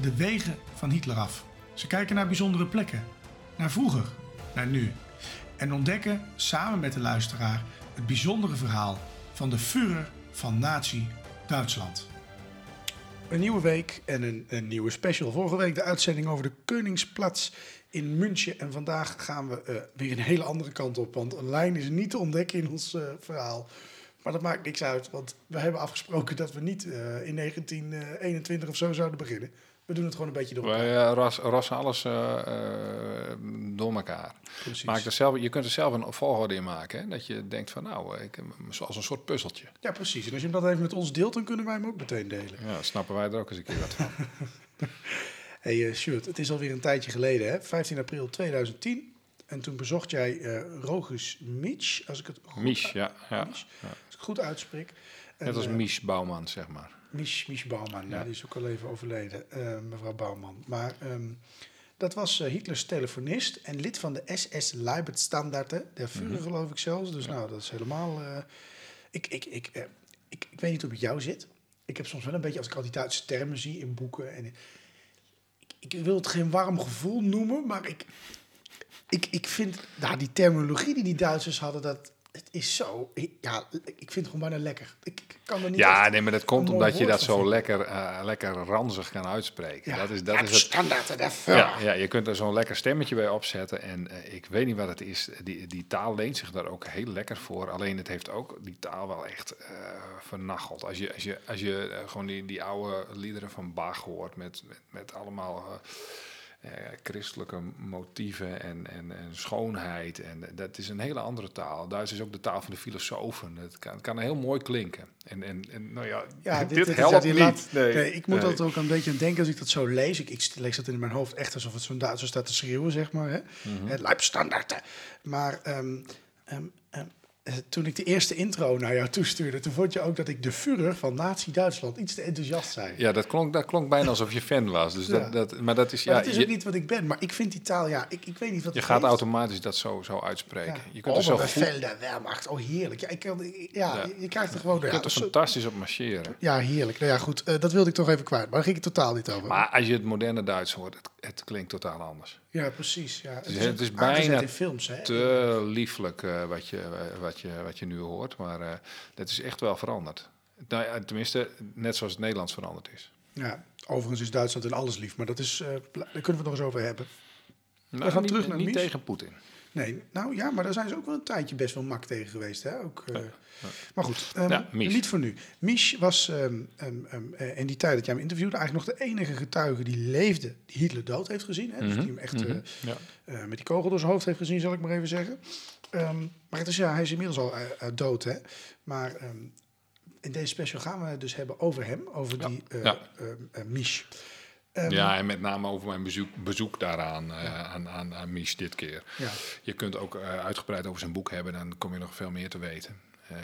de wegen van Hitler af. Ze kijken naar bijzondere plekken, naar vroeger, naar nu. En ontdekken samen met de luisteraar het bijzondere verhaal van de Führer van Nazi-Duitsland. Een nieuwe week en een, een nieuwe special. Vorige week de uitzending over de Koningsplatz in München. En vandaag gaan we eh, weer een hele andere kant op. Want een lijn is niet te ontdekken in ons eh, verhaal. Maar dat maakt niks uit, want we hebben afgesproken dat we niet eh, in 1921 of zo zouden beginnen. We doen het gewoon een beetje door elkaar. Wij eh, ras, rassen alles eh, eh, door elkaar. Precies. Maak er zelf, je kunt er zelf een volgorde in maken. Hè? Dat je denkt van nou, ik, zoals een soort puzzeltje. Ja, precies. En als je hem dat even met ons deelt, dan kunnen wij hem ook meteen delen. Ja, snappen wij er ook eens een keer wat van. hey, Sjoerd, het is alweer een tijdje geleden, hè? 15 april 2010. En toen bezocht jij Rogus Mitch, als ik het goed, Mies, ja. ja, ja. als ik het goed uitspreek. Net als eh, Mies Bouwman, zeg maar. Mich, Mich Bouwman, ja. Die is ook al even overleden, eh, mevrouw Bouwman. Maar ehm, dat was eh, Hitlers telefonist en lid van de SS Leibstandarte, der Führer geloof ik zelfs. Dus nou, dat is helemaal... eh, ik, ik, ik, eh, ik, ik weet niet hoe het met jou zit. Ik heb soms wel een beetje, als ik al die Duitse termen zie in boeken... En, ik, ik wil het geen warm gevoel noemen, maar ik, ik, ik vind... Nou, die terminologie die die Duitsers hadden, dat... Het is zo... Ja, ik vind het gewoon bijna lekker. Ik, ik kan er niet Ja, nee, maar dat komt omdat je dat zo lekker, eh, lekker ranzig kan uitspreken. Ja. Dat is, dat Ja, is het. standaard. Ja, ja, je kunt er zo'n lekker stemmetje bij opzetten. En eh, ik weet niet wat het is. Die, die taal leent zich daar ook heel lekker voor. Alleen het heeft ook die taal wel echt eh vernacheld. Als je, als je, als je gewoon die, die oude liederen van Bach hoort met, met, met allemaal eh, christelijke motieven en, en, en schoonheid. En dat is een hele andere taal. Duits is ook de taal van de filosofen. Het kan, het kan heel mooi klinken. En, en, en nou ja, Ja, dit, dit, dit is helpt niet. laat- Nee, nee, ik moet nee. dat ook een beetje aan denken als ik dat zo lees. Ik, ik lees dat in mijn hoofd echt alsof het zo'n Duitser staat te schreeuwen, zeg maar. Hè? Het Leibstandarte. Maar eh, toen ik de eerste intro naar jou toestuurde, toen vond je ook dat ik de Führer van Nazi-Duitsland iets te enthousiast zei. Ja, dat klonk, dat klonk bijna alsof je fan was. Dus Ja. dat, dat, maar dat is, Maar ja, dat is je, ook niet wat ik ben, maar ik vind die taal, ja, ik, ik weet niet wat je gaat heeft. automatisch dat zo, zo uitspreken. Ja. Je kunt er zo goed, je Oberbevel der Wehrmacht, oh heerlijk. Ja, ik kan, ja, je krijgt er gewoon... Ja, kunt er fantastisch op marcheren. ja, heerlijk. Nou ja, goed, eh, dat wilde ik toch even kwijt, maar daar ging ik het totaal niet over. Maar als je het moderne Duits hoort, het, het klinkt totaal anders. Ja, precies. Ja. Het is- het is bijna in films, hè? Te lieflijk eh, wat, je, wat, je, wat je nu hoort. Maar eh, dat is echt wel veranderd. Nou, ja, tenminste, net zoals het Nederlands veranderd is. Ja, overigens is Duitsland in alles lief, maar dat is, eh, daar kunnen we het nog eens over hebben. Nou, gaan niet, terug naar Niet Mies. tegen Poetin. Nee, nou ja, maar daar zijn ze ook wel een tijdje best wel mak tegen geweest. Hè? Ook, eh, Maar goed, Ja, Mies. niet voor nu. Mies was eh, in die tijd dat jij hem interviewde eigenlijk nog de enige getuige die leefde, die Hitler dood heeft gezien. Hè? Dus die hem echt Ja. eh, met die kogel door zijn hoofd heeft gezien, zal ik maar even zeggen. Maar het is, ja, hij is inmiddels al dood, hè. Maar in deze special gaan we het dus hebben over hem, over die eh Ja. ehm, eh. Ehm, ja, en met name over mijn bezoek, bezoek daaraan, eh, aan, aan, aan Mies dit keer. Ja. Je kunt ook eh, uitgebreid over zijn boek hebben, dan kom je nog veel meer te weten. Eh,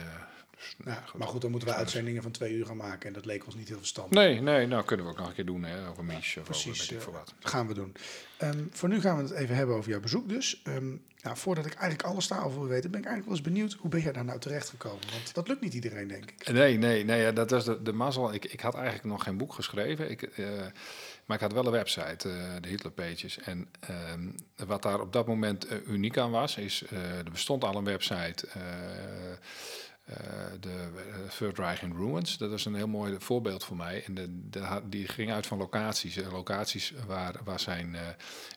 dus, Ja, maar goed, dan moeten we uitzendingen van twee uur gaan maken. En dat leek ons niet heel verstandig. Nee, nee, nou kunnen we ook nog een keer doen hè, over Mies of Precies, over weet ik veel wat. Gaan we doen. Ehm, voor nu gaan we het even hebben over jouw bezoek dus. Ehm, nou, voordat ik eigenlijk alles daarover wil weten, ben ik eigenlijk wel eens benieuwd... hoe ben jij daar nou terecht gekomen? Want dat lukt niet iedereen, denk ik. Nee, nee, nee ja, dat was de, de mazzel. Ik, ik had eigenlijk nog geen boek geschreven. Ik, maar ik had wel een website, eh, de Hitler Pages. En ehm, wat daar op dat moment eh, uniek aan was, is... eh, er bestond al een website... eh, eh, de uh, Third in Ruins. Dat was een heel mooi voorbeeld voor mij. En de, die ging uit van locaties. Uh, locaties waar, waar zijn,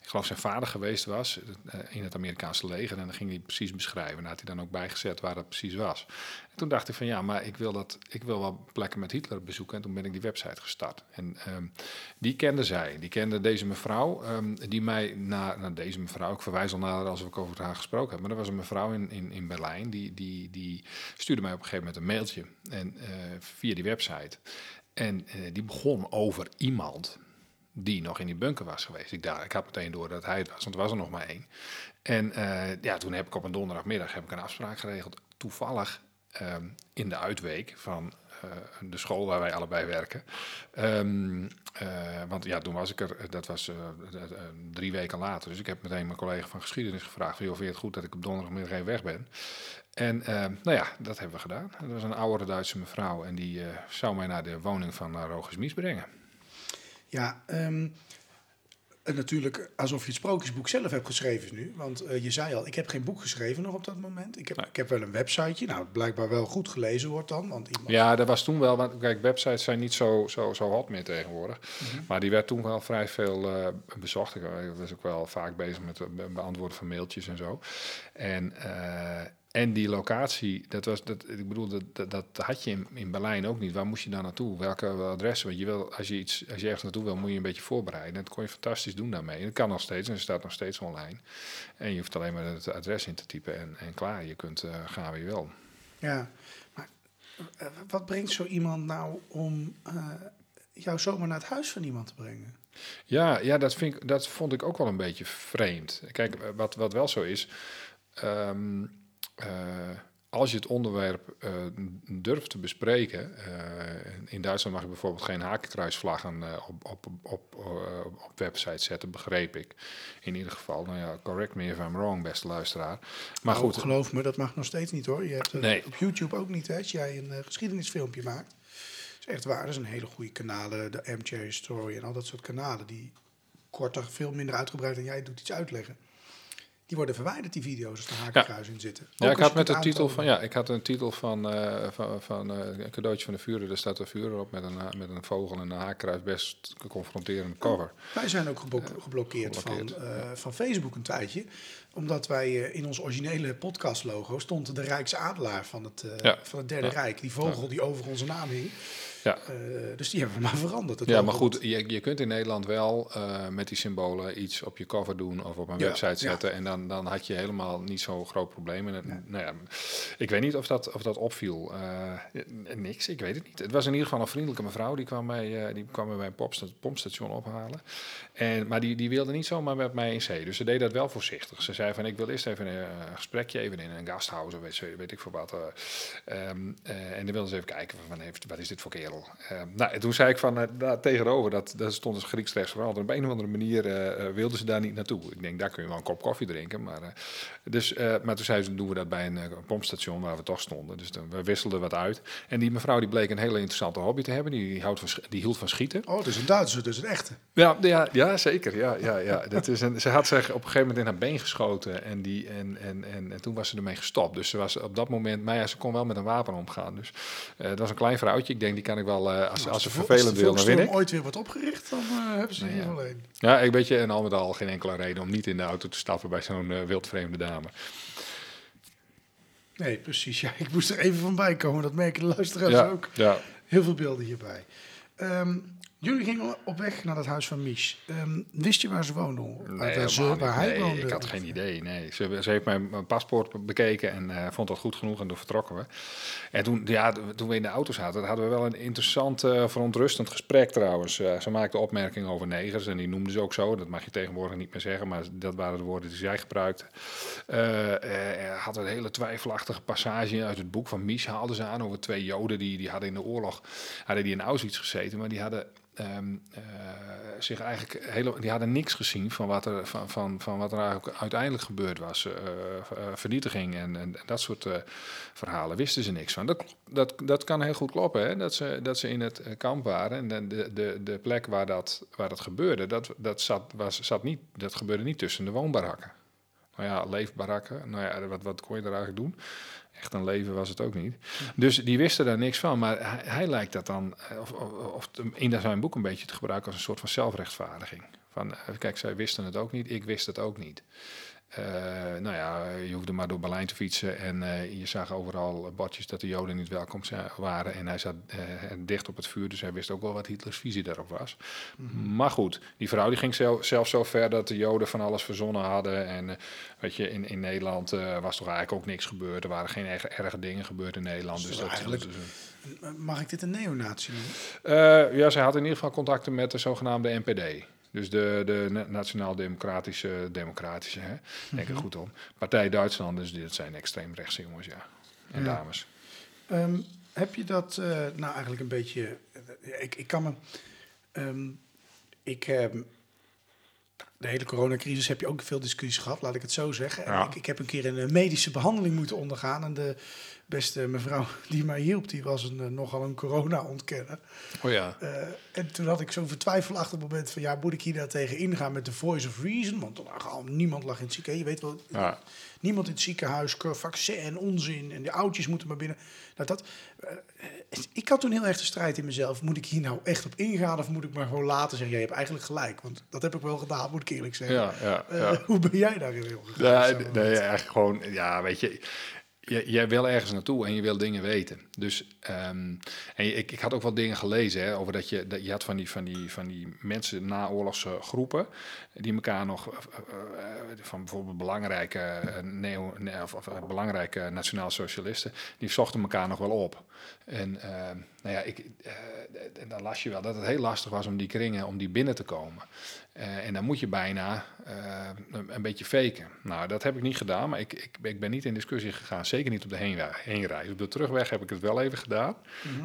ik geloof zijn vader geweest was in het Amerikaanse leger. En dan ging hij precies beschrijven. En daar had hij dan ook bijgezet waar dat precies was. En toen dacht ik van ja, maar ik wil, dat, ik wil wel plekken met Hitler bezoeken. En toen ben ik die website gestart. En um, die kende zij. Die kende deze mevrouw. Um, die mij naar, naar deze mevrouw, ik verwijs al naar als we over haar gesproken hebben. Maar er was een mevrouw in, in, in Berlijn. Die, die, die stuurde mij op een gegeven moment een mailtje en, uh, via die website. En uh, die begon over iemand die nog in die bunker was geweest. Ik, daar, ik had meteen door dat hij het was, want er was er nog maar één. En uh, ja, toen heb ik op een donderdagmiddag heb ik een afspraak geregeld. Toevallig um, in de uitweek van de school waar wij allebei werken. Um, uh, want ja, toen was ik er, dat was uh, drie weken later. Dus ik heb meteen mijn collega van geschiedenis gevraagd: vind je het goed dat ik op donderdagmiddag even weg ben? En nou ja, dat hebben we gedaan. Dat was een oudere Duitse mevrouw en die zou mij naar de woning van Rogers Mies brengen. Ja, um, natuurlijk alsof je het sprookjesboek zelf hebt geschreven nu. Want uh, je zei al, ik heb geen boek geschreven nog op dat moment. Ik heb, ik heb wel een websiteje. Nou, blijkbaar wel goed gelezen wordt dan. Want iemand... Ja, dat was toen wel. Want kijk, websites zijn niet zo, zo, zo hot meer tegenwoordig. Mm -hmm. Maar die werd toen wel vrij veel uh, bezocht. Ik was ook wel vaak bezig met het beantwoorden van mailtjes en zo. En, en die locatie, dat was, dat, ik bedoel, dat, dat, dat had je in, in Berlijn ook niet. Waar moest je daar naartoe? Welke adressen? Want je wil, als je iets, als je ergens naartoe wil, moet je een beetje voorbereiden. En dat kon je fantastisch doen daarmee. En dat kan nog steeds, en het staat nog steeds online. En je hoeft alleen maar het adres in te typen en, en klaar. Je kunt uh, gaan je wil. Ja, maar uh, wat brengt zo iemand nou om uh, jou zomaar naar het huis van iemand te brengen? Ja, ja dat, vind ik, dat vond ik ook wel een beetje vreemd. Kijk, wat, wat wel zo is. Um, uh, als je het onderwerp uh, durft te bespreken, uh, in Duitsland mag je bijvoorbeeld geen hakenkruisvlaggen op, op, op, op websites zetten, begreep ik. In ieder geval, nou ja, correct me if I'm wrong, beste luisteraar. Maar oh, goed. Geloof me, dat mag nog steeds niet hoor. Je hebt nee. op YouTube ook niet, hè, als jij een geschiedenisfilmpje maakt. Dat is echt waar, dat zijn hele goede kanalen, de Armchair Story en al dat soort kanalen, die korter, veel minder uitgebreid dan jij doet iets uitleggen die worden verwijderd, die video's, als er hakenkruis ja. in zitten. Ook ja, ik had met de titel van, ja, ik had een titel van, uh, van, van uh, een cadeautje van de vuren. Daar staat een vuur op met een, uh, met een vogel en een haakkruis. Best confronterende cover. Wij zijn ook geblo geblokkeerd, geblokkeerd, van, ja. van Facebook een tijdje. Omdat wij in ons originele podcastlogo stond de Rijksadelaar van het, van het Derde Rijk. Die vogel die over onze naam hing. Ja. Uh, dus die hebben we maar veranderd. ja, maar goed, je, je kunt in Nederland wel uh, met die symbolen iets op je cover doen of op een ja, website zetten. Ja. En dan, dan had je helemaal niet zo'n groot probleem. En het. Nou ja, ik weet niet of dat, of dat opviel. Uh, niks, ik weet het niet. Het was in ieder geval een vriendelijke mevrouw. Die kwam mij, die kwam bij een pompstation ophalen. En, maar die, die wilde niet zomaar met mij in zee. Dus ze deed dat wel voorzichtig. Ze zei van, ik wil eerst even een gesprekje even in een gasthuis of weet, weet ik veel wat. Um, en dan wilde ze even kijken van, heeft, wat is dit voor kerel? Uh, nou, en toen zei ik van uh, tegenover, dat, dat stond een Grieks restaurant. En op een of andere manier uh, wilden ze daar niet naartoe. Ik denk, daar kun je wel een kop koffie drinken. Maar, dus, maar toen zei ze, doen we dat bij een pompstation waar we toch stonden. Dus dan, we wisselden wat uit. En die mevrouw die bleek een hele interessante hobby te hebben. Die, die, houdt van, die hield van schieten. Oh, dus een Duitser, dus een echte. Ja, ja, ja zeker. Ja, ja, ja. dat is een, ze had zich op een gegeven moment in haar been geschoten. En, die, en, en, en, en toen was ze ermee gestopt. Dus ze was op dat moment, maar ja, ze kon wel met een wapen omgaan. Dus dat was een klein vrouwtje. Ik denk, die kan ik wel uh, als, Nou, als ze vervelend wil, dan win ik. ooit weer wordt opgericht, dan uh, hebben ze hier alleen. Ja, ik weet je, en al met al geen enkele reden om niet in de auto te stappen bij zo'n uh, wildvreemde dame. Nee, precies. Ja, ik moest er even van bij komen. Dat merken de luisteraars ja, ook. Ja. Heel veel beelden hierbij. Um, jullie gingen op weg naar het huis van Mies. Um, wist je waar ze woonde? Nee, waar, ze, waar hij nee, woonde? ik had geen idee. Nee. Ze, ze heeft mijn, mijn paspoort bekeken en uh, vond dat goed genoeg en toen vertrokken we. En toen, ja, toen we in de auto zaten, hadden we wel een interessant, uh, verontrustend gesprek trouwens. Uh, ze maakte opmerkingen over negers en die noemde ze ook zo. Dat mag je tegenwoordig niet meer zeggen, maar dat waren de woorden die zij gebruikte. Had een hele twijfelachtige passage uit het boek van Mies haalden ze aan over twee joden die, die hadden in de oorlog, hadden die in Auschwitz gezeten, maar die hadden Um, uh, zich eigenlijk hele, die hadden niks gezien van wat er, van, van, van wat er eigenlijk uiteindelijk gebeurd was. Uh, uh, vernietiging en, en, dat soort verhalen wisten ze niks van. Dat, dat, dat kan heel goed kloppen, hè? Dat, ze, dat ze in het kamp waren en de, de, de plek waar dat, waar dat gebeurde, dat, dat, zat, was, zat niet, dat gebeurde niet tussen de woonbarakken. Nou ja, leefbarakken, nou ja, wat, wat kon je daar eigenlijk doen? Echt een leven was het ook niet. Dus die wisten daar niks van. Maar hij, lijkt dat dan, eh, of, of, of in zijn boek een beetje te gebruiken als een soort van zelfrechtvaardiging. Van, eh, kijk, zij wisten het ook niet, ik wist het ook niet. Eh, nou ja, je hoefde maar door Berlijn te fietsen en eh, je zag overal bordjes dat de Joden niet welkom waren. En hij zat eh, dicht op het vuur, dus hij wist ook wel wat Hitlers visie daarop was. Maar goed, die vrouw die ging zelf, zelfs zo ver dat de Joden van alles verzonnen hadden. En weet je, in, in Nederland was toch eigenlijk ook niks gebeurd. Er waren geen erge, erge dingen gebeurd in Nederland. Dus Dus dat, eigenlijk- is een- Mag ik dit een neonatie noemen? ja, zij had in ieder geval contacten met de zogenaamde NPD. Dus de, de Na- Nationaal-Democratische, Democratische, hè? denk ik goed om. Partij Duitsland, dus dit zijn extreemrechtse jongens, ja. En Ja. dames. Ehm, heb je dat, eh, nou eigenlijk een beetje, eh, ik, ik kan me, ehm, ik, ehm, de hele coronacrisis heb je ook veel discussies gehad, laat ik het zo zeggen. En Ja. ik, ik heb een keer een eh, medische behandeling moeten ondergaan en de beste mevrouw die mij hielp, die was een, eh, nogal een corona-ontkenner. Oh ja. Eh, en toen had ik zo'n vertwijfelachtig moment van, ja, moet ik hier daar tegen ingaan met de voice of reason? Want dan lag al, niemand lag in het ziekenhuis. Je weet wel, Ja. Niemand in het ziekenhuis, ke- vaccin en onzin. En de oudjes moeten maar binnen. Nou, dat, eh, ik had toen heel erg de strijd in mezelf. Moet ik hier nou echt op ingaan of moet ik maar gewoon laten zeggen... jij hebt eigenlijk gelijk, want dat heb ik wel gedaan, moet ik eerlijk zeggen. Ja, ja, Eh, ja. hoe ben jij daarin? Ja, Zo, nee, eigenlijk gewoon, ja, weet je, jij wil ergens naartoe en je wil dingen weten. Dus, ehm, en ik, ik had ook wel dingen gelezen hè, over dat je, dat je had van die, van die, van die mensen naoorlogse groepen, die elkaar nog, eh, eh, van bijvoorbeeld belangrijke, eh, neo, of, belangrijke nationaal socialisten, die zochten elkaar nog wel op. En ehm, nou ja, ik, eh, en dan las je wel dat het heel lastig was om die kringen, om die binnen te komen. Eh, en dan moet je bijna eh, een, een beetje faken. Nou, dat heb ik niet gedaan, maar ik, ik, ik ben niet in discussie gegaan. Zeker niet op de heenreis. Op de terugweg heb ik het wel even gedaan.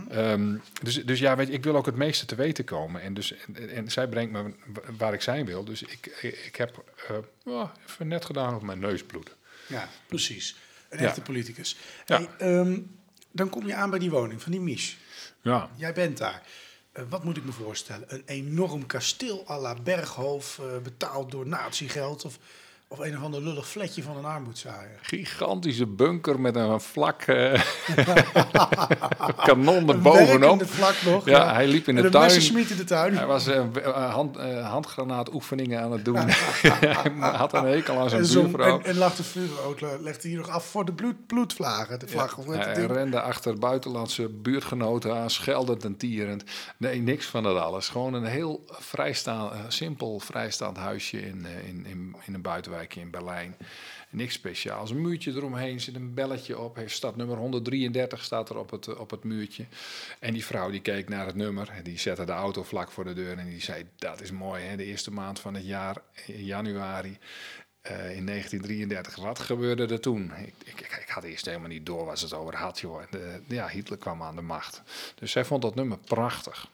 Ehm, dus, dus ja, weet je, ik wil ook het meeste te weten komen. En, dus, en, en zij brengt me wa- waar ik zijn wil. Dus ik, ik, heb oh, even net gedaan op mijn neusbloed. Ja, precies. Een Ja. echte politicus. Ja. Ehm, dan kom je aan bij die woning van die Mies. Ja. Jij bent daar. Eh, wat moet ik me voorstellen? Een enorm kasteel à la Berghof, eh, betaald door natiegeld... Of, of een of ander lullig fletje van een armoedzaaier. Gigantische bunker met een vlak eh, kanon erbovenop. vlak nog. Ja, hij liep in de een tuin. in de tuin. Hij was eh, hand, handgranaatoefeningen aan het doen. hij had een hekel aan zijn buurvrouw. en, en lag de vuurrood, legde hij nog af voor de bloed, bloedvlagen. De vlag, het Hij ding. rende achter buitenlandse buurtgenoten aan, scheldend en tierend. Nee, niks van dat alles. Gewoon een heel vrijstaand, simpel vrijstaand huisje in, in, in, in een buitenwijkje in Berlijn. Niks speciaals. Een muurtje eromheen, zit een belletje op. Heeft stadnummer 133 staat er op het, eh, op het muurtje. En die vrouw die keek naar het nummer. Die zette de auto vlak voor de deur en die zei... dat is mooi, hè? de eerste maand van het jaar, januari... Eh, in 1933, wat gebeurde er toen? Ik, ik, ik, had eerst helemaal niet door ze het over had, joh. De- ja, Hitler kwam aan de macht. Dus zij vond dat nummer prachtig.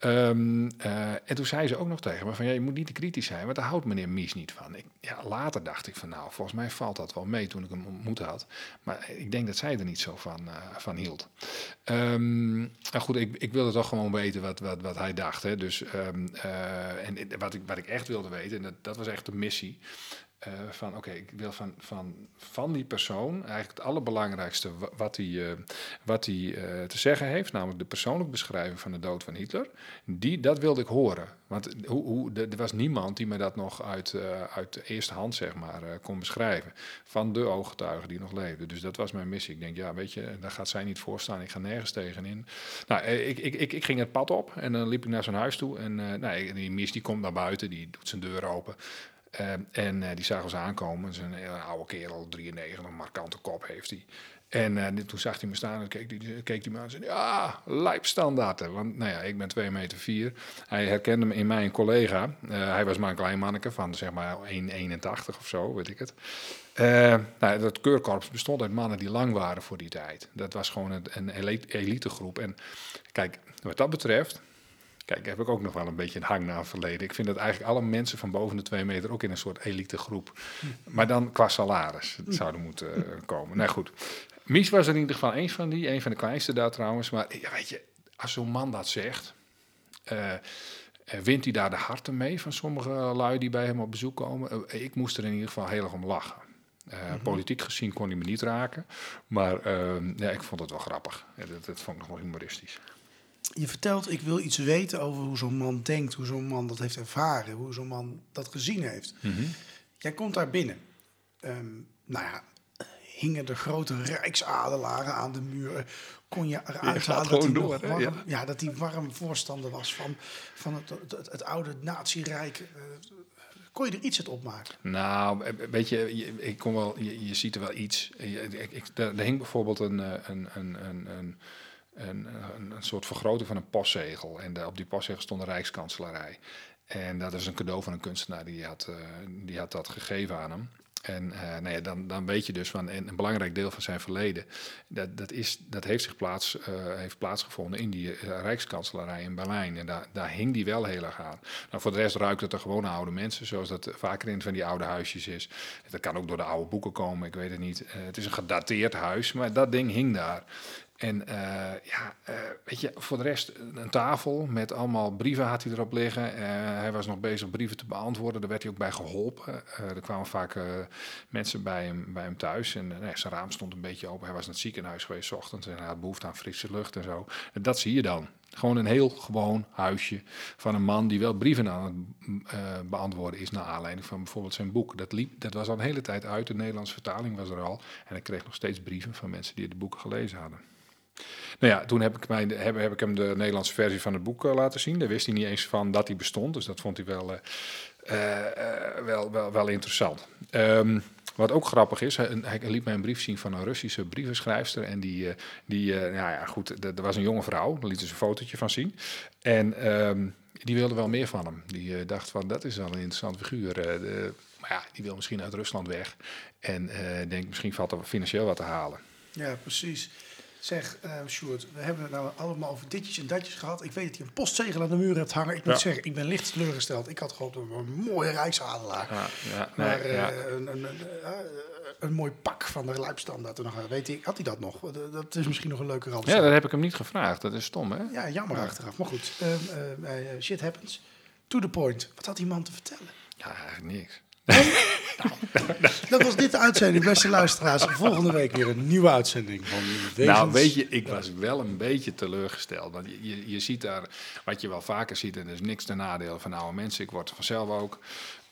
Ehm, eh, en toen zei ze ook nog tegen me van, ja, je moet niet te kritisch zijn, want daar houdt meneer Mies niet van. Ik, ja, later dacht ik van, nou, volgens mij valt dat wel mee toen ik hem ontmoet had. Maar ik denk dat zij er niet zo van, eh, van hield. Ehm, nou goed, ik, ik wilde toch gewoon weten wat, wat, wat hij dacht. Hè. Dus, ehm, eh, en wat ik, wat ik echt wilde weten, en dat, dat was echt de missie. Eh, van oké, ik wil van, van, van die persoon eigenlijk het allerbelangrijkste wa- wat hij, eh, wat eh, te zeggen heeft, namelijk de persoonlijke beschrijving van de dood van Hitler. Die, dat wilde ik horen. Want hoe, hoe, er was niemand die me dat nog uit, uit de eerste hand zeg maar, kon beschrijven. Van de ooggetuigen die nog leefden. Dus dat was mijn missie. Ik denk, ja, weet je, daar gaat zij niet voor staan. Ik ga nergens tegenin. Nou, ik, ik, ik, ik ging het pad op en dan liep ik naar zijn huis toe. En nou, die mis die komt naar buiten, die doet zijn deur open. Eh, en eh, die zagen ons aankomen. Zijn hele oude kerel, 93, een markante kop heeft hij. En eh, toen zag hij me staan en keek hij me aan en zei... Ja, lijpstandaarden. Want nou ja, ik ben 2 meter 4. Hij herkende me in mij een collega. Hij was maar een klein manneke van zeg maar 1,81 of zo, weet ik het. Nou, dat keurkorps bestond uit mannen die lang waren voor die tijd. Dat was gewoon een, een elite- elitegroep. En kijk, wat dat betreft... Kijk, heb ik ook nog wel een beetje een hang naar verleden. Ik vind dat eigenlijk alle mensen van boven de twee meter ook in een soort elitegroep. Maar dan qua salaris het zouden moeten eh, komen. Nou goed, Mies was er in ieder geval eens van die. Een van de kleinste daar trouwens. Maar ja, weet je, als zo'n man dat zegt... eh, eh, wint hij daar de harten mee van sommige lui die bij hem op bezoek komen? Ik moest er in ieder geval heel erg om lachen. Uh, Politiek gezien kon hij me niet raken. Maar ja, ik vond het wel grappig. Ja, dat, dat vond ik nog wel humoristisch. Je vertelt, ik wil iets weten over hoe zo'n man denkt, hoe zo'n man dat heeft ervaren, hoe zo'n man dat gezien heeft. Mm -hmm. Jij komt daar binnen. Um, nou ja, hingen de grote rijksadelaren aan de muur. Kon je eruit halen dat hij, door, warm, ja. ja. dat hij warm voorstander was van, van het, het, het oude nazi-rijk. Uh, kon je er iets uit opmaken? Nou, weet je, je ik kon wel, je, je ziet er wel iets. Ik, ik, er, er hing bijvoorbeeld een, een, een, een, een een, soort vergroting van een postzegel. En op die postzegel stond de Rijkskanselarij. En dat is een cadeau van een kunstenaar die had, uh, die had dat gegeven aan hem. En uh, nou ja, dan, dan weet je dus van een, een, belangrijk deel van zijn verleden. Dat, dat, is, dat heeft zich plaats, uh, heeft plaatsgevonden in die uh, Rijkskanselarij in Berlijn. En daar, daar hing die wel heel erg aan. Nou, voor de rest ruikt het er gewoon oude mensen, zoals dat vaker in van die oude huisjes is. Dat kan ook door de oude boeken komen, ik weet het niet. het is een gedateerd huis, maar dat ding hing daar. En uh, ja, uh, weet je, voor de rest een tafel met allemaal brieven had hij erop liggen. Uh, hij was nog bezig brieven te beantwoorden. Daar werd hij ook bij geholpen. er kwamen vaak mensen bij hem, bij hem thuis. En nee, zijn raam stond een beetje open. Hij was naar het ziekenhuis geweest ochtends en hij had behoefte aan frisse lucht en zo. En dat zie je dan. Gewoon een heel gewoon huisje van een man die wel brieven aan het beantwoorden is naar aanleiding van bijvoorbeeld zijn boek. Dat, liep, dat was al een hele tijd uit. De Nederlandse vertaling was er al. En hij kreeg nog steeds brieven van mensen die de boeken gelezen hadden. Nou ja, toen heb ik, heb, heb ik hem de Nederlandse versie van het boek uh, laten zien. Daar wist hij niet eens van dat hij bestond. Dus dat vond hij wel, uh, uh, wel, wel, wel interessant. Um, wat ook grappig is, hij, liet mij een brief zien van een Russische brievenschrijfster. En die, die nou ja, goed, er was een jonge vrouw. Daar liet ze een fotootje van zien. En um, die wilde wel meer van hem. Die dacht van, dat is wel een interessante figuur. De, maar ja, die wil misschien uit Rusland weg. En denkt, misschien valt er financieel wat te halen. Ja, precies. Zeg, uh, Sjoerd, we hebben het nou allemaal over ditjes en datjes gehad. Ik weet dat je een postzegel aan de muur hebt hangen. Ik moet ja. zeggen, ik ben licht teleurgesteld. Ik had gewoon een, een mooie rijksadelaar. Ja, ja, maar uh, een, een, een, een, mooi pak van de Luipstandaard. Nog, weet ik, had hij dat nog? Dat is misschien nog een leuke rand. Ja, dat heb ik hem niet gevraagd. Dat is stom, hè? Ja, jammer achteraf. Maar goed, uh, shit happens. To the point. Wat had die man te vertellen? Ja, eigenlijk niks. Nou, dat was dit de uitzending, beste luisteraars. Volgende week weer een nieuwe uitzending van Wegens... Nou, weet je, ik was wel een beetje teleurgesteld. Want je, je, je ziet daar, wat je wel vaker ziet, en er is niks ten nadele van oude mensen. Ik word er vanzelf ook.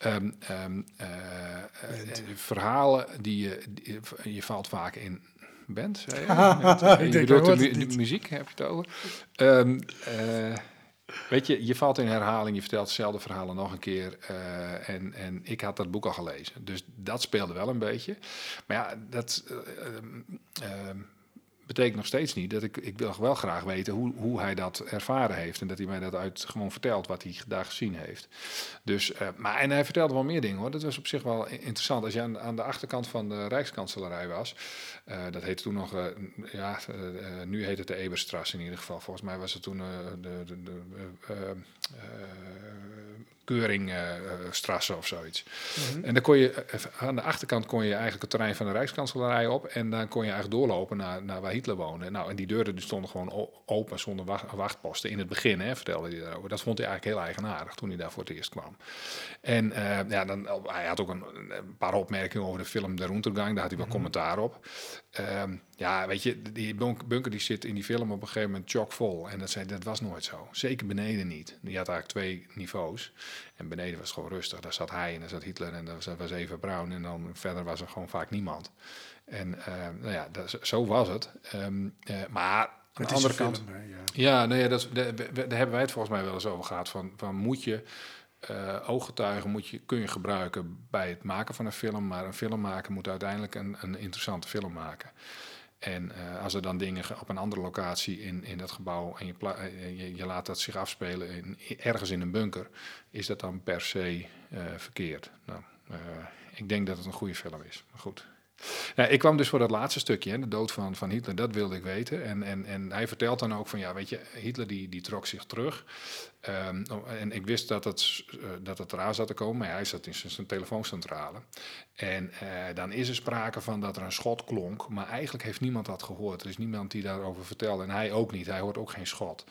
Um, um, uh, uh, verhalen die je, die, je valt vaak in bent, zei je? de, mu de, muziek, heb je het over? Um, uh, Weet je, je valt in herhaling, je vertelt hetzelfde verhalen nog een keer. Uh, en, en ik had dat boek al gelezen. Dus dat speelde wel een beetje. Maar ja, dat. Uh, uh, betekent nog steeds niet dat ik, ik wil wel graag weten hoe, hoe hij dat ervaren heeft. En dat hij mij dat uit gewoon vertelt wat hij daar gezien heeft. Dus, uh, maar, en hij vertelde wel meer dingen hoor. Dat was op zich wel interessant. Als je aan, aan de achterkant van de Rijkskanselarij was, uh, dat heette toen nog, uh, ja, nu heet het de Eberstrasse in ieder geval. Volgens mij was het toen de, de, de Keuringstrasse of zoiets. Mm -hmm. En dan kon je, aan de achterkant kon je eigenlijk het terrein van de Rijkskanselarij op. En dan kon je eigenlijk doorlopen naar, naar waar Hitler woonde. Nou, en die deuren die stonden gewoon open zonder wachtposten. In het begin, hè, vertelde hij daarover. Dat vond hij eigenlijk heel eigenaardig toen hij daar voor het eerst kwam. En uh, ja, dan, hij had ook een, een, paar opmerkingen over de film De Runtergang. Daar had hij wel mm -hmm. commentaar op. Um, ja, weet je, die bunker die zit in die film op een gegeven moment chockvol. En dat, zei, dat was nooit zo. Zeker beneden niet. Die had eigenlijk twee niveaus. En beneden was het gewoon rustig. Daar zat hij en daar zat Hitler en daar was even Brown. En dan verder was er gewoon vaak niemand. En uh, nou ja, dat, zo was het. Um, uh, maar aan de andere kant... Film, ja, ja, nou ja dat, daar hebben wij het volgens mij wel eens over gehad. Van, van moet je... Uh, ooggetuigen moet je, kun je gebruiken bij het maken van een film, maar een film maken moet uiteindelijk een, een interessante film maken. En uh, als er dan dingen op een andere locatie in, in dat gebouw en je, je, je, laat dat zich afspelen in, ergens in een bunker, is dat dan per se uh, verkeerd. Nou, ik denk dat het een goede film is, maar goed. Nou, ik kwam dus voor dat laatste stukje, hè, de dood van, van Hitler, dat wilde ik weten. En, en, en hij vertelt dan ook van, ja, weet je, Hitler die, die trok zich terug. Um, en ik wist dat het, uh, dat het eraan zat te komen, maar hij zat in zijn telefooncentrale. En uh, dan is er sprake van dat er een schot klonk, maar eigenlijk heeft niemand dat gehoord. Er is niemand die daarover vertelde en hij ook niet, hij hoort ook geen schot.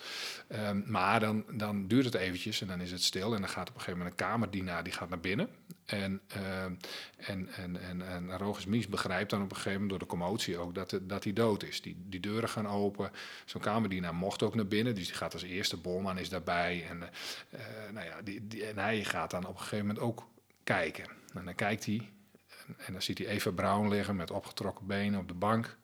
Um, maar dan, dan duurt het eventjes en dan is het stil en dan gaat op een gegeven moment een kamerdienaar die gaat naar binnen. En, uh, en, en, en, en Mies begrijpt dan op een gegeven moment door de commotie ook dat, dat hij dood is. Die, die deuren gaan open. Zo'n kamerdienaar mocht ook naar binnen, dus die gaat als eerste. Bolman is daarbij. En, uh, nou ja, die, die, en hij gaat dan op een gegeven moment ook kijken. En dan kijkt hij en, en dan ziet hij Eva Braun liggen met opgetrokken benen op de bank.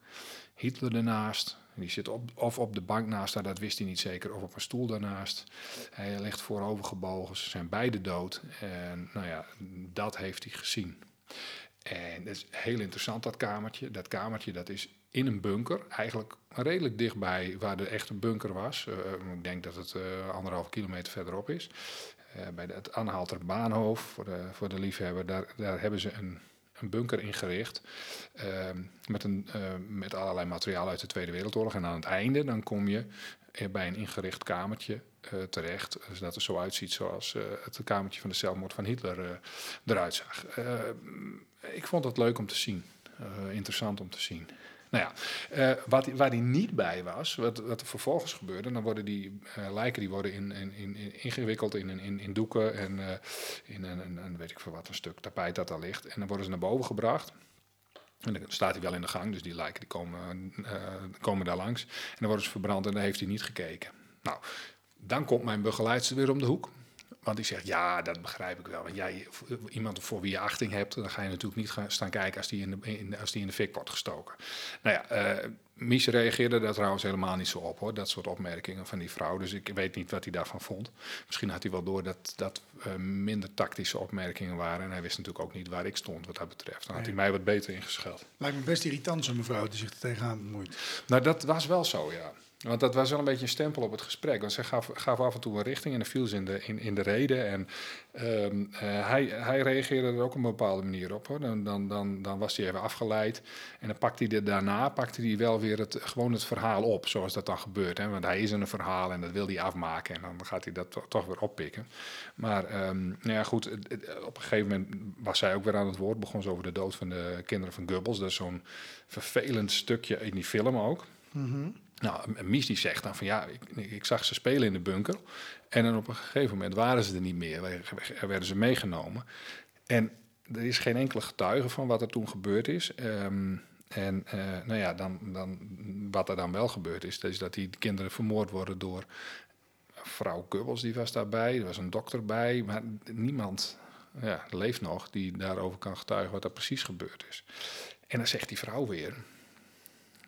Hitler ernaast. Die zit op, of op de bank naast haar, dat wist hij niet zeker, of op een stoel daarnaast. Hij ligt voorovergebogen, ze zijn beide dood. En nou ja, dat heeft hij gezien. En dat is heel interessant, dat kamertje. Dat kamertje dat is in een bunker, eigenlijk redelijk dichtbij waar de echte bunker was. Uh, ik denk dat het uh, anderhalve kilometer verderop is. Uh, bij het Anhalter Baanhof, voor de, voor de liefhebber, daar, daar hebben ze een een bunker ingericht uh, met, een, uh, met allerlei materiaal uit de Tweede Wereldoorlog. En aan het einde dan kom je bij een ingericht kamertje uh, terecht, zodat het er zo uitziet zoals het kamertje van de zelfmoord van Hitler eruit zag. ik vond het leuk om te zien, interessant om te zien. Nou ja, uh, wat, waar hij niet bij was, wat, wat er vervolgens gebeurde, dan worden die uh, lijken die worden in, in, in, ingewikkeld in, in, in doeken en uh, in een, een, een, weet ik veel wat, een stuk tapijt dat daar ligt. En dan worden ze naar boven gebracht. En dan staat hij wel in de gang, dus die lijken die komen, komen daar langs. En dan worden ze verbrand en dan heeft hij niet gekeken. Nou, dan komt mijn begeleidster weer om de hoek. Want die zegt, ja, dat begrijp ik wel. Want jij, iemand voor wie je achting hebt, dan ga je natuurlijk niet gaan staan kijken als die in de, in, als die in de fik wordt gestoken. Nou ja, uh, Mies reageerde daar trouwens helemaal niet zo op, hoor. Dat soort opmerkingen van die vrouw. Dus ik weet niet wat hij daarvan vond. Misschien had hij wel door dat dat uh, minder tactische opmerkingen waren. En hij wist natuurlijk ook niet waar ik stond wat dat betreft. Dan had hij mij wat beter ingescheld. Lijkt me best irritant zo'n mevrouw die zich er tegenaan bemoeit. Nou, dat was wel zo, ja. Want dat was wel een beetje een stempel op het gesprek. Want zij gaf, gaf af en toe een richting en dan viel ze in de, in, in de reden. En um, uh, hij, hij reageerde er ook op een bepaalde manier op. Hoor. Dan, dan, dan, dan was hij even afgeleid. En dan pakte hij daarna pakte hij wel weer het, gewoon het verhaal op, zoals dat dan gebeurt. Hè. Want hij is in een verhaal en dat wil hij afmaken. En dan gaat hij dat to, toch weer oppikken. Maar um, nou ja, goed, op een gegeven moment was zij ook weer aan het woord. Begon ze over de dood van de kinderen van Goebbels. Dat is zo'n vervelend stukje in die film ook. Mm. Nou, Mies die zegt dan van ja, ik, ik, zag ze spelen in de bunker. En dan op een gegeven moment waren ze er niet meer. Er werden ze meegenomen. En er is geen enkele getuige van wat er toen gebeurd is. Um, en uh, nou ja, dan, dan, wat er dan wel gebeurd is, is dat die kinderen vermoord worden door vrouw Gubbels, die was daarbij. Er was een dokter bij, maar niemand ja, leeft nog die daarover kan getuigen wat er precies gebeurd is. En dan zegt die vrouw weer,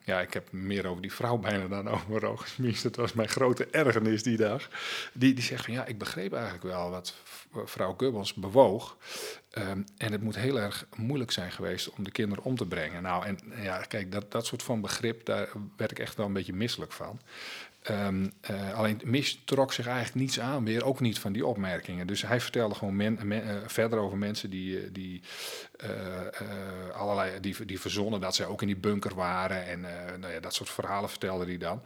ja, ik heb meer over die vrouw bijna dan over Rogersmies. Dat was mijn grote ergernis die dag. Die, die zegt van ja, ik begreep eigenlijk wel wat vrouw Gubbels bewoog. Um, en het moet heel erg moeilijk zijn geweest om de kinderen om te brengen. Nou, en ja, kijk, dat, dat soort van begrip, daar werd ik echt wel een beetje misselijk van. Um, uh, alleen Mis trok zich eigenlijk niets aan, weer ook niet van die opmerkingen. Dus hij vertelde gewoon uh, verder over mensen die, die uh, allerlei die, die verzonnen dat zij ook in die bunker waren. En nou ja, dat soort verhalen vertelde hij dan.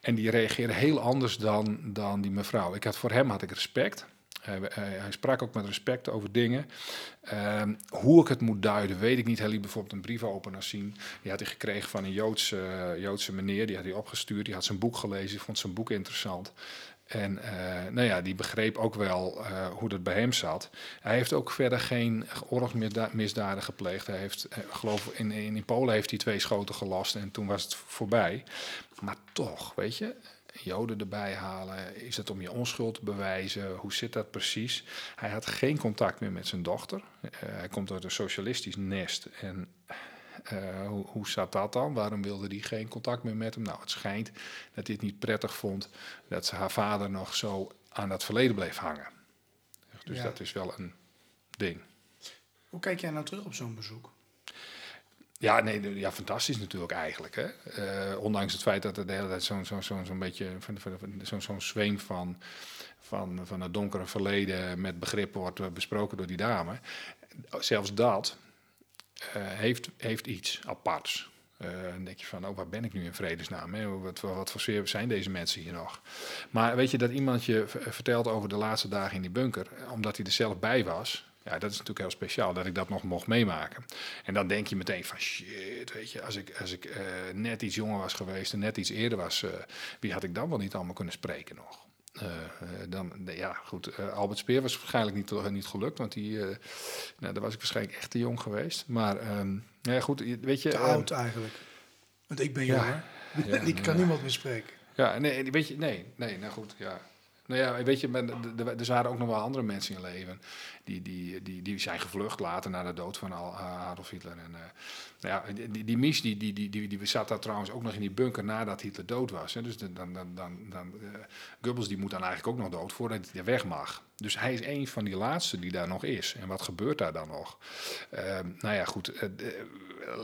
En die reageerde heel anders dan, dan die mevrouw. Ik had, voor hem had ik respect. Hij, hij, hij, sprak ook met respect over dingen. Uh, hoe ik het moet duiden, weet ik niet. Hij liet bijvoorbeeld een briefopener zien. Die had hij gekregen van een Joodse, Joodse meneer. Die had hij opgestuurd. Die had zijn boek gelezen. vond zijn boek interessant. En uh, nou ja, die begreep ook wel hoe dat bij hem zat. Hij heeft ook verder geen oorlogsmisdaden gepleegd. Hij heeft, geloof in, in, Polen heeft hij twee schoten gelast en toen was het voorbij. Maar toch, weet je, Joden erbij halen? Is het om je onschuld te bewijzen? Hoe zit dat precies? Hij had geen contact meer met zijn dochter. Uh, hij komt uit een socialistisch nest. En uh, hoe, hoe zat dat dan? Waarom wilde hij geen contact meer met hem? Nou, het schijnt dat hij het niet prettig vond dat ze haar vader nog zo aan dat verleden bleef hangen. Dus ja. dat is wel een ding. Hoe kijk jij nou terug op zo'n bezoek? Ja, nee, ja, fantastisch natuurlijk eigenlijk. Hè? Uh, ondanks het feit dat er de hele tijd zo'n zo, zo, zo beetje zo'n zo zweem van, van, van het donkere verleden met begrip wordt besproken door die dame. Zelfs dat uh, heeft, heeft iets aparts. Uh, dan denk je van, oh, waar ben ik nu in vredesnaam? Hè? Wat, wat voor sfeer zijn deze mensen hier nog? Maar weet je, dat iemand je vertelt over de laatste dagen in die bunker, omdat hij er zelf bij was, ja, dat is natuurlijk heel speciaal dat ik dat nog mocht meemaken. En dan denk je meteen van shit, weet je, als ik, als ik uh, net iets jonger was geweest en net iets eerder was, uh, wie had ik dan wel niet allemaal kunnen spreken nog? dan, ja, goed. Albert Speer was waarschijnlijk niet, niet gelukt, want die, nou, daar was ik waarschijnlijk echt te jong geweest. Maar, um, ja, goed, weet je. Te oud eigenlijk. Want ik ben ja, jong, ik kan niemand meer spreken. Ja, nee, weet je, nee, nee, nou goed, ja. Nou ja, weet je, er waren ook nog wel andere mensen in leven. Die, die, die, die zijn gevlucht later na de dood van Adolf Hitler. En, uh, ja, die, die Mies die, die, die, die, zat daar trouwens ook nog in die bunker nadat Hitler dood was. Hè. Dus dan, dan, dan, dan, uh, Goebbels die moet dan eigenlijk ook nog dood voordat hij weg mag. Dus hij is een van die laatste die daar nog is. En wat gebeurt daar dan nog? Uh, nou ja, goed, uh,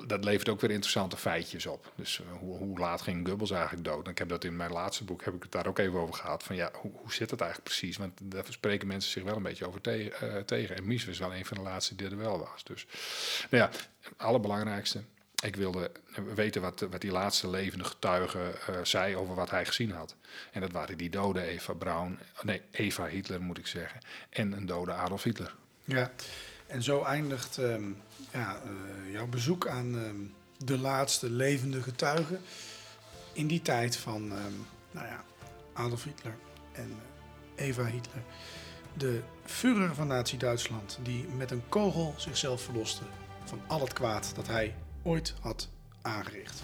dat levert ook weer interessante feitjes op. Dus hoe, hoe, laat ging Goebbels eigenlijk dood? Ik heb dat in mijn laatste boek, heb ik het daar ook even over gehad. Van ja, hoe, hoe zit het eigenlijk precies? Want daar spreken mensen zich wel een beetje over te tegen. En Mies was wel een van de laatste die er wel was. Dus nou ja, allerbelangrijkste. Ik wilde weten wat, wat die laatste levende getuige uh, zei over wat hij gezien had. En dat waren die dode Eva Braun, nee, Eva Hitler moet ik zeggen, en een dode Adolf Hitler. Ja, en zo eindigt um, ja, uh, jouw bezoek aan um, de laatste levende getuige in die tijd van um, nou ja, Adolf Hitler en uh, Eva Hitler. De Führer van Nazi-Duitsland, die met een kogel zichzelf verloste van al het kwaad dat hij ooit had aangericht.